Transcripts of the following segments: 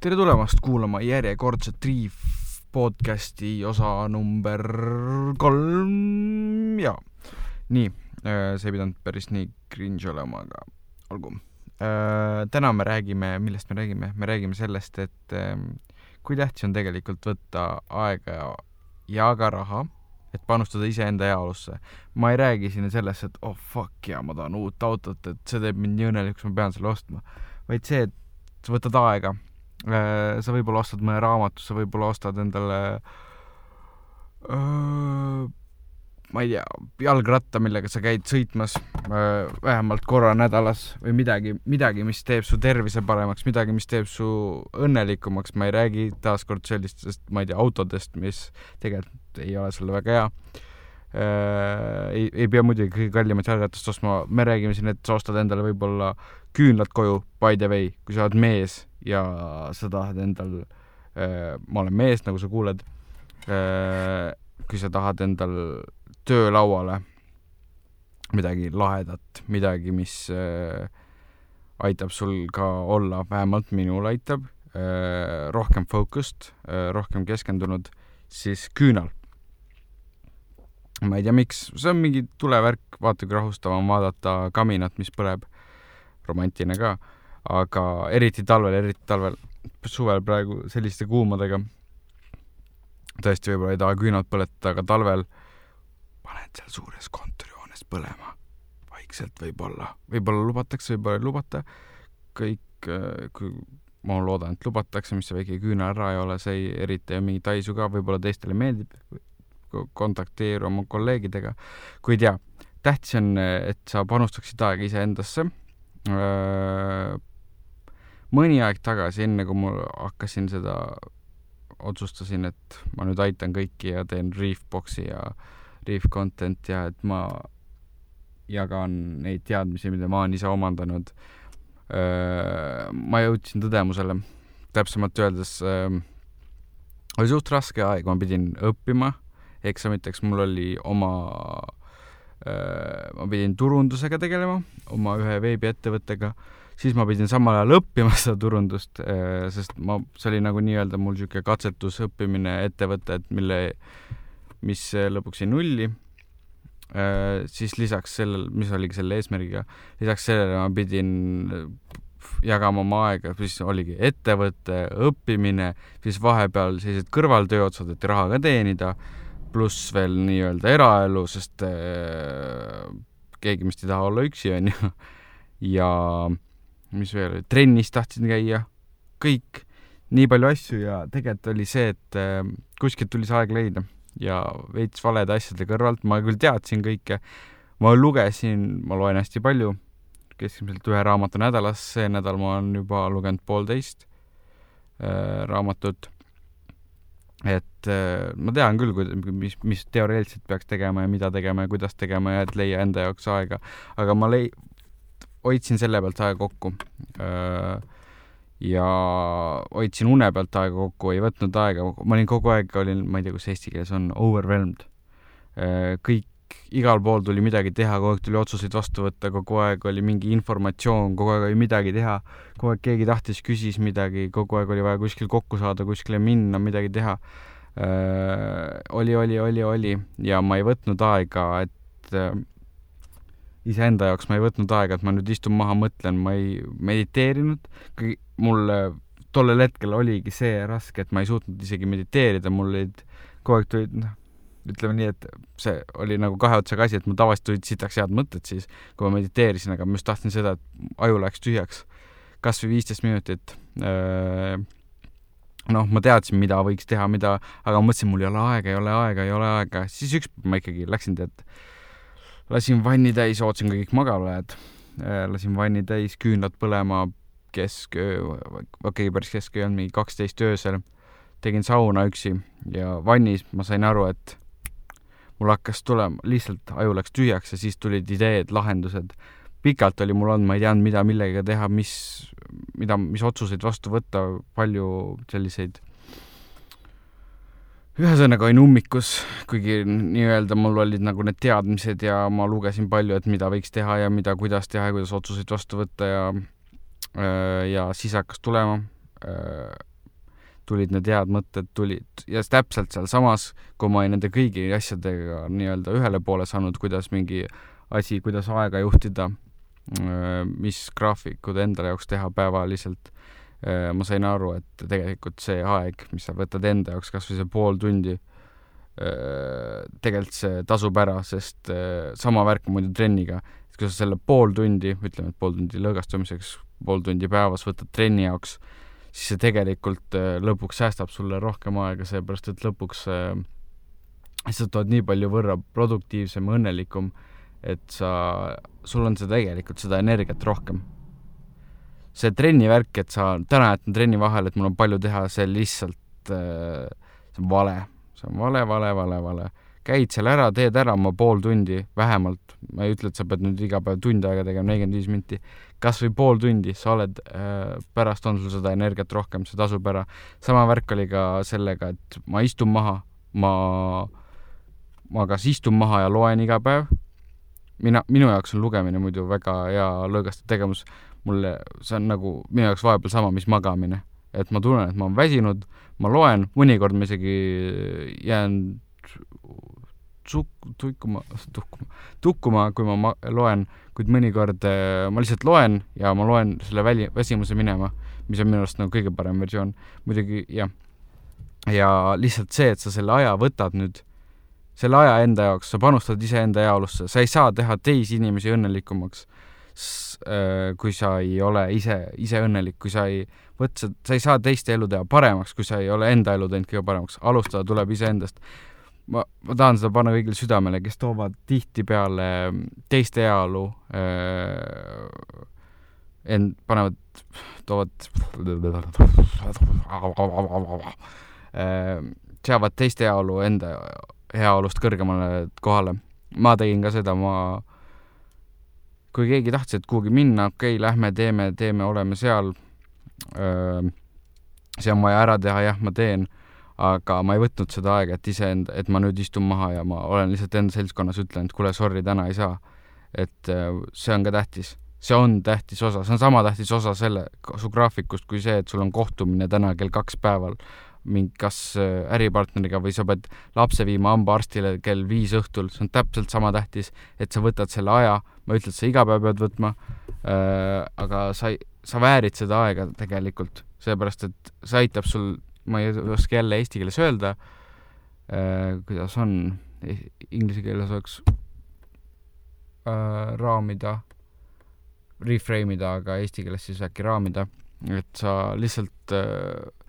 tere tulemast kuulama järjekordset Triif podcasti osa number kolm ja nii, see ei pidanud päris nii cringe olema, aga olgu. täna me räägime, millest me räägime, me räägime sellest, et ähm, kui tähtis on tegelikult võtta aega ja, ja ka raha, et panustada iseenda heaolusse. ma ei räägi siin sellest, et oh fuck ja ma tahan uut autot, et see teeb mind nii õnnelikuks, ma pean selle ostma, vaid see, et sa võtad aega Äh, sa võib-olla ostad mõne raamatu, sa võib-olla ostad endale öö, ma ei tea, jalgratta, millega sa käid sõitmas öö, vähemalt korra nädalas või midagi, midagi, mis teeb su tervise paremaks, midagi, mis teeb su õnnelikumaks, ma ei räägi taaskord sellistest, ma ei tea, autodest, mis tegelikult ei ole sulle väga hea. Äh,. ei, ei pea muidugi kõige kallimat jalgratast ostma, me räägime siin, et sa ostad endale võib-olla küünlad koju, by the way, kui sa oled mees ja sa tahad endal äh,, ma olen mees, nagu sa kuuled äh,, kui sa tahad endal töölauale midagi lahedat, midagi, mis äh, aitab sul ka olla, vähemalt minul aitab äh,, rohkem focused äh,, rohkem keskendunud, siis küünal. ma ei tea, miks, see on mingi tulevärk, vaata kui rahustav on vaadata kaminat, mis põleb, romantiline ka aga eriti talvel, eriti talvel, suvel praegu selliste kuumadega tõesti võib-olla ei taha küünalt põletada, aga talvel paned seal suures kontorihoones põlema. Vaikselt võib-olla, võib-olla lubatakse, võib-olla ei lubata, kõik, äh, kui ma loodan, et lubatakse, mis see väike küünal ära ei ole, see ei erita ju mingit haisu ka, võib-olla teistele meeldib, kontakteeru oma kolleegidega, kui ei tea, tähtis on, et sa panustaksid aega iseendasse, äh, mõni aeg tagasi, enne kui ma hakkasin seda, otsustasin, et ma nüüd aitan kõiki ja teen Reefboxi ja Reef content ja et ma jagan neid teadmisi, mida ma olen ise omandanud. ma jõudsin tõdemusele, täpsemalt öeldes oli suht raske aeg, ma pidin õppima eksamiteks, mul oli oma ma pidin turundusega tegelema, oma ühe veebiettevõttega siis ma pidin samal ajal õppima seda turundust, äh, sest ma, see oli nagu nii-öelda mul niisugune katsetusõppimine, ettevõte, et mille, mis lõpuks jäi nulli. Äh, siis lisaks sellele, mis oligi selle eesmärgiga, lisaks sellele ma pidin jagama oma aega, siis oligi ettevõte, õppimine, siis vahepeal sellised kõrvaltööotsad, et raha ka teenida, pluss veel nii-öelda eraelu, sest keegi vist ei taha olla üksi, onju. ja mis veel, trennis tahtsin käia, kõik, nii palju asju ja tegelikult oli see, et äh, kuskilt tuli see aeg leida ja veits valede asjade kõrvalt, ma küll teadsin kõike, ma lugesin, ma loen hästi palju, keskmiselt ühe raamatu nädalas, see nädal ma olen juba lugenud poolteist äh, raamatut. et äh, ma tean küll, mis, mis teoreetiliselt peaks tegema ja mida tegema ja kuidas tegema ja et leia enda jaoks aega, aga ma lei-, hoidsin selle pealt aega kokku. ja hoidsin une pealt aega kokku, ei võtnud aega, ma olin kogu aeg, olin, ma ei tea, kus eesti keeles on, overwhelmed. kõik, igal pool tuli midagi teha, kogu aeg tuli otsuseid vastu võtta, kogu aeg oli mingi informatsioon, kogu aeg oli midagi teha, kogu aeg keegi tahtis, küsis midagi, kogu aeg oli vaja kuskil kokku saada, kuskile minna, midagi teha. oli, oli, oli, oli ja ma ei võtnud aega, et iseenda jaoks ma ei võtnud aega, et ma nüüd istun maha, mõtlen, ma ei mediteerinud, mul tollel hetkel oligi see raske, et ma ei suutnud isegi mediteerida, mul olid, kogu aeg tulid, noh, ütleme nii, et see oli nagu kahe otsaga asi, et mul tavaliselt tulid sitaks head mõtted siis, kui ma mediteerisin, aga ma just tahtsin seda, et aju läheks tühjaks. kas või viisteist minutit. noh, ma teadsin, mida võiks teha, mida, aga mõtlesin, mul ei ole aega, ei ole aega, ei ole aega, siis üks päev ma ikkagi läksin, tead, lasin vanni täis, ootasin, kõik magama lähevad. Äh, lasin vanni täis, küünlad põlema keskööö, okei okay,, päris keskööö ei olnud, mingi kaksteist öösel. tegin sauna üksi ja vannis ma sain aru, et mul hakkas tulema, lihtsalt aju läks tühjaks ja siis tulid ideed, lahendused. pikalt oli mul olnud, ma ei teadnud, mida millegagi teha, mis, mida, mis otsuseid vastu võtta, palju selliseid ühesõnaga olin ummikus, kuigi nii-öelda mul olid nagu need teadmised ja ma lugesin palju, et mida võiks teha ja mida, kuidas teha ja kuidas otsuseid vastu võtta ja äh, ja siis hakkas tulema. Äh, tulid need head mõtted, tulid ja täpselt sealsamas, kui ma olin nende kõigi asjadega nii-öelda ühele poole saanud, kuidas mingi asi, kuidas aega juhtida, mis graafikud endale jaoks teha päevaliselt, ma sain aru, et tegelikult see aeg, mis sa võtad enda jaoks, kas või see pool tundi, tegelikult see tasub ära, sest sama värk on muidu trenniga, et kui sa selle pool tundi, ütleme, et pool tundi lõõgastumiseks, pool tundi päevas võtad trenni jaoks, siis see tegelikult äh, lõpuks säästab sulle rohkem aega, seepärast et lõpuks äh, lihtsalt oled nii palju võrra produktiivsem õnnelikum, et sa, sul on see tegelikult seda energiat rohkem. See trennivärk, et sa täna jätan trenni vahele, et mul on palju teha, see lihtsalt, äh, see on vale, see on vale, vale, vale, vale. Käid seal ära, teed ära oma pool tundi vähemalt, ma ei ütle, et sa pead nüüd iga päev tund aega tegema, nelikümmend viis minti, kas või pool tundi, sa oled äh,, pärast on sul seda energiat rohkem, see tasub ära. sama värk oli ka sellega, et ma istun maha, ma, ma kas istun maha ja loen iga päev, mina, minu jaoks on lugemine muidu väga hea lõõgastav tegevus, mulle, see on nagu minu jaoks vahepeal sama, mis magamine. et ma tunnen, et ma olen väsinud, ma loen, mõnikord ma isegi jään suk-, tuikuma, tuhkuma, tukkuma, kui ma, ma loen, kuid mõnikord äh, ma lihtsalt loen ja ma loen selle väli, väsimuse minema, mis on minu arust nagu kõige parem versioon. muidugi jah. ja lihtsalt see, et sa selle aja võtad nüüd, selle aja enda jaoks, sa panustad iseenda heaolusse, sa ei saa teha teisi inimesi õnnelikumaks, kui sa ei ole ise, ise õnnelik, kui sa ei võt-, sa ei saa teiste elu teha paremaks, kui sa ei ole enda elu teinud kõige paremaks. alustada tuleb iseendast ma, ma tahan seda panna kõigile südamele, kes toovad tihtipeale teiste heaolu äh, end, panevad, toovad äh, seavad teiste heaolu enda heaolust kõrgemale kohale. ma tegin ka seda, ma, kui keegi tahtis, et kuhugi minna, okei okay,, lähme teeme, teeme, oleme seal. See on vaja ära teha, jah, ma teen. Aga ma ei võtnud seda aega, et iseenda, et ma nüüd istun maha ja ma olen lihtsalt enda seltskonnas ütlen, et kuule, sorry, täna ei saa. et see on ka tähtis, see on tähtis osa, see on sama tähtis osa selle, su graafikust, kui see, et sul on kohtumine täna kell kaks päeval mingi kas äh, äripartneriga või sa pead lapse viima hambaarstile kell viis õhtul, see on täpselt sama tähtis, et sa võtad selle aja, ma ei ütle, et sa iga päev pead võtma äh,, aga sa, sa väärid seda aega tegelikult, sellepärast et see aitab sul ma ei oska jälle eesti keeles öelda äh,, kuidas on, inglise keeles oleks äh, raamida, reframe ida, aga eesti keeles siis äkki raamida, et sa lihtsalt äh,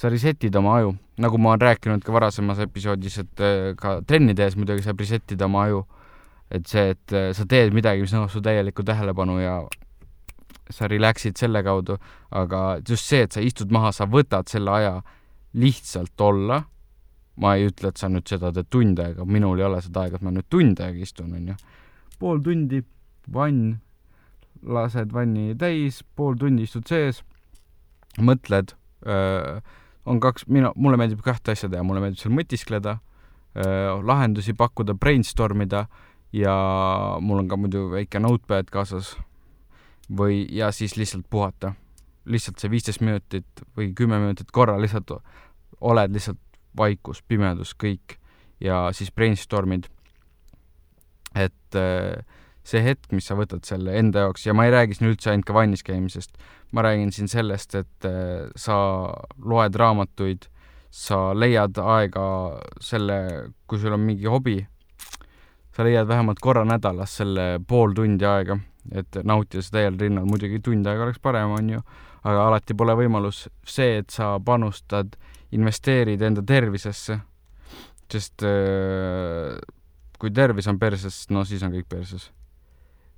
sa reset'id oma aju, nagu ma olen rääkinud ka varasemas episoodis, et äh, ka trenni tehes muidugi saab reset ida oma aju. et see, et äh, sa teed midagi, mis nõuab su täielikku tähelepanu ja sa relax'id selle kaudu, aga just see, et sa istud maha, sa võtad selle aja lihtsalt olla, ma ei ütle, et sa nüüd seda teed tund aega, minul ei ole seda aega, et ma nüüd tund aega istun, onju. pool tundi, vann, lased vanni täis, pool tundi istud sees, mõtled, on kaks, mina, mulle meeldib kahte asja teha, mulle meeldib seal mõtiskleda, lahendusi pakkuda, brainstorm ida ja mul on ka muidu väike notepad kaasas või, ja siis lihtsalt puhata. lihtsalt see viisteist minutit või kümme minutit korra lihtsalt oled lihtsalt vaikus, pimedus, kõik ja siis brainstormid. et äh, see hetk, mis sa võtad selle enda jaoks ja ma ei räägi siin üldse ainult ka vannis käimisest, ma räägin siin sellest, et äh, sa loed raamatuid, sa leiad aega selle, kui sul on mingi hobi, sa leiad vähemalt korra nädalas selle pool tundi aega et nautida seda täiel rinnal, muidugi tund aega oleks parem, on ju, aga alati pole võimalus see, et sa panustad, investeerid enda tervisesse, sest äh, kui tervis on perses, no siis on kõik perses.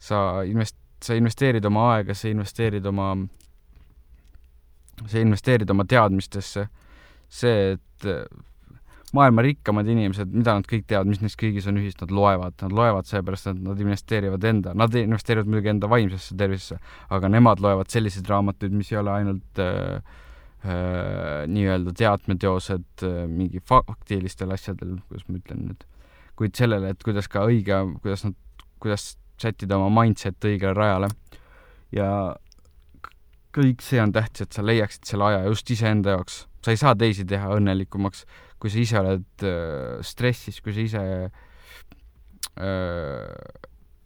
Sa invest-, sa investeerid oma aega, sa investeerid oma, sa investeerid oma teadmistesse, see, et maailma rikkamad inimesed, mida nad kõik teevad, mis neist kõigis on ühist, nad loevad, nad loevad seepärast, et nad investeerivad enda, nad investeerivad muidugi enda vaimsesse tervisesse, aga nemad loevad selliseid raamatuid, mis ei ole ainult äh, äh, nii-öelda teatmeteosed äh, mingi faktilistel asjadel, kuidas ma ütlen nüüd, kuid sellele, et kuidas ka õige, kuidas nad, kuidas sättida oma mindset õigele rajale ja kõik see on tähtis, et sa leiaksid selle aja just iseenda jaoks sa ei saa teisi teha õnnelikumaks, kui sa ise oled äh, stressis, kui sa ise äh,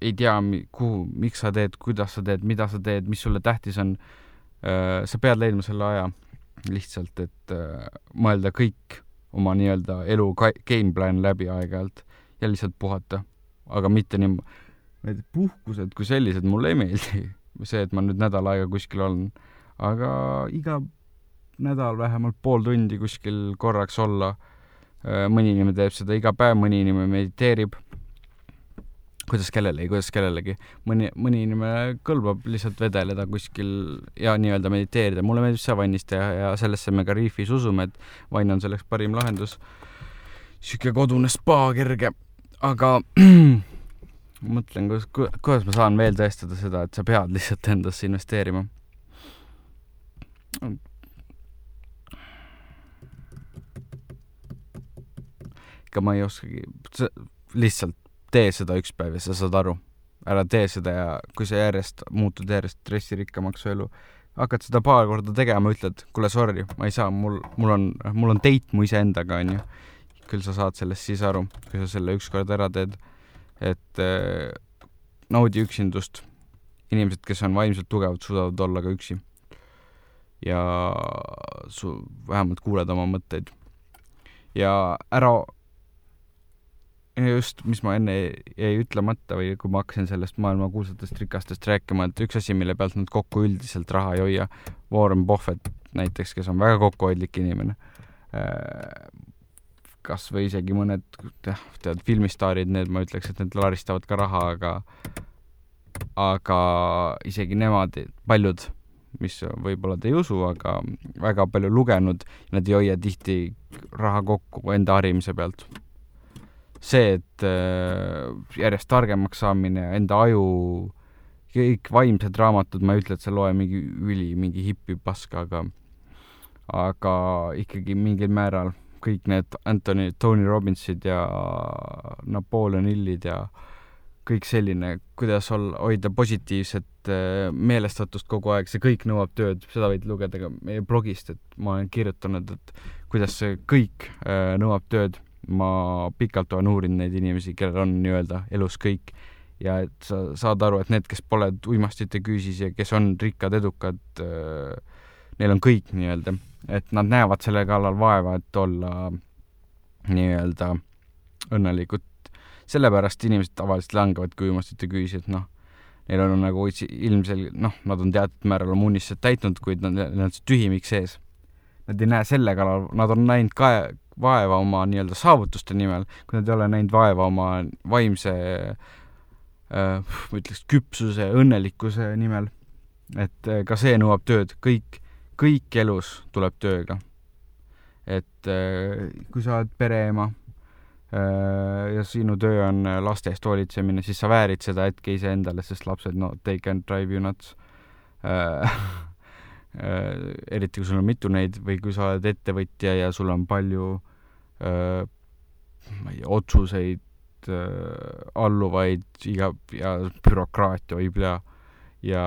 ei tea, kuhu, miks sa teed, kuidas sa teed, mida sa teed, mis sulle tähtis on äh,. sa pead leidma selle aja lihtsalt, et äh, mõelda kõik oma nii-öelda elu game plan läbi aeg-ajalt ja lihtsalt puhata. aga mitte nii, need puhkused kui sellised mulle ei meeldi. see, et ma nüüd nädal aega kuskil olen, aga iga nädal vähemalt pool tundi kuskil korraks olla. Äh, mõni inimene teeb seda iga päev, mõni inimene mediteerib. kuidas kellelegi, kuidas kellelegi. mõni, mõni inimene kõlbab lihtsalt vedeleda kuskil ja nii-öelda mediteerida. mulle meeldib see vannis teha ja sellesse me ka Reefis usume, et vann on selleks parim lahendus. sihuke kodune spa kerge, aga mõtlen, kuidas, kuidas ma saan veel tõestada seda, et sa pead lihtsalt endasse investeerima ikka ma ei oskagi, lihtsalt tee seda üks päev ja sa saad aru. ära tee seda ja kui sa järjest muutud järjest stressirikkamaks su elu, hakkad seda paar korda tegema, ütled, kuule, sorry, ma ei saa, mul, mul on, mul on date mu iseendaga, onju. küll sa saad sellest siis aru, kui sa selle ükskord ära teed. Et äh, naudi üksindust. inimesed, kes on vaimselt tugevad, suudavad olla ka üksi. ja su vähemalt kuuled oma mõtteid. ja ära just, mis ma enne jäi ütlemata või kui ma hakkasin sellest maailma kuulsatest rikastest rääkima, et üks asi, mille pealt nad kokku üldiselt raha ei hoia, Warren Buffett näiteks, kes on väga kokkuhoidlik inimene, äh, kas või isegi mõned, tead, filmistaarid, need ma ütleks, et need laristavad ka raha, aga aga isegi nemad, paljud, mis võib-olla te ei usu, aga väga palju lugenud, nad ei hoia tihti raha kokku enda harimise pealt. See, et äh, järjest targemaks saamine, enda aju, kõik vaimsed raamatud, ma ei ütle, et sa loe mingi üli, mingi hipipaska, aga aga ikkagi mingil määral kõik need Anthony, Tony Robbinsid ja Napoleon Hillid ja kõik selline, kuidas olla, hoida positiivset äh, meelestatust kogu aeg, see kõik nõuab tööd, seda võid lugeda ka meie blogist, et ma olen kirjutanud, et kuidas see kõik äh, nõuab tööd. Ma pikalt olen uurinud neid inimesi, kellel on nii-öelda elus kõik ja et sa saad aru, et need, kes pole uimastite küüsis ja kes on rikkad, edukad, neil on kõik nii-öelda, et nad näevad selle kallal vaeva, et olla nii-öelda õnnelikud. sellepärast inimesed tavaliselt langevadki uimastite küüsi, et noh, neil on nagu ilmselgelt, noh, nad on teatud määral oma unistused täitnud, kuid nad, neil on see tühimik sees. Nad ei näe selle kallal, nad on näinud ka vaeva oma nii-öelda saavutuste nimel, kui nad ei ole näinud vaeva oma vaimse äh, ma ütleks, küpsuse, õnnelikkuse nimel. et äh, ka see nõuab tööd, kõik, kõik elus tuleb tööga. et äh, kui sa oled pereema ja sinu töö on laste eest hoolitsemine, siis sa väärid seda hetke iseendale, sest lapsed, no they can drive you nuts Äh, eriti kui sul on mitu neid või kui sa oled ettevõtja ja sul on palju äh, ma ei tea, otsuseid äh, alluvaid iga ja bürokraatia hoib ja ja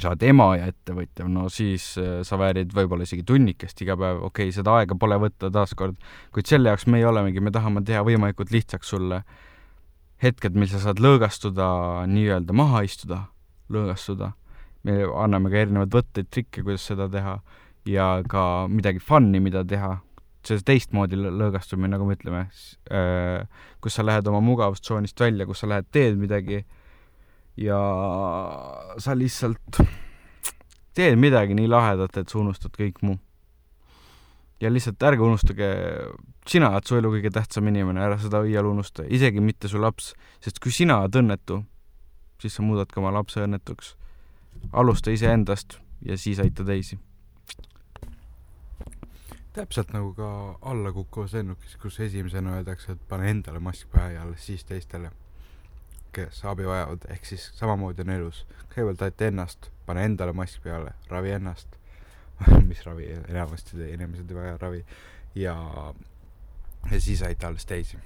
sa oled ema ja ettevõtja, no siis sa väärid võib-olla isegi tunnikest iga päev, okei okay,, seda aega pole võtta taaskord, kuid selle jaoks me ei olemegi, me tahame teha võimalikult lihtsaks sulle. Hetked, mil sa saad lõõgastuda, nii-öelda maha istuda, lõõgastuda. Me anname ka erinevaid võtteid, trikke, kuidas seda teha ja ka midagi fun'i, mida teha, see teistmoodi lõõgastumine, nagu me ütleme, äh, kus sa lähed oma mugavustsoonist välja, kus sa lähed, teed midagi ja sa lihtsalt teed midagi nii lahedat, et sa unustad kõik muu. ja lihtsalt ärge unustage, sina oled su elu kõige tähtsam inimene, ära seda iial unusta, isegi mitte su laps, sest kui sina oled õnnetu, siis sa muudad ka oma lapse õnnetuks alusta iseendast ja siis aita teisi. täpselt nagu ka allakukkuvas lennukis, kus esimesena öeldakse, et pane endale mask pähe ja alles siis teistele, kes abi vajavad, ehk siis samamoodi on elus. kõigepealt aita ennast, pane endale mask peale, ravi ennast. Mis ravi, enamasti inimesed ei vaja ravi. Ja, ja siis aita alles teisi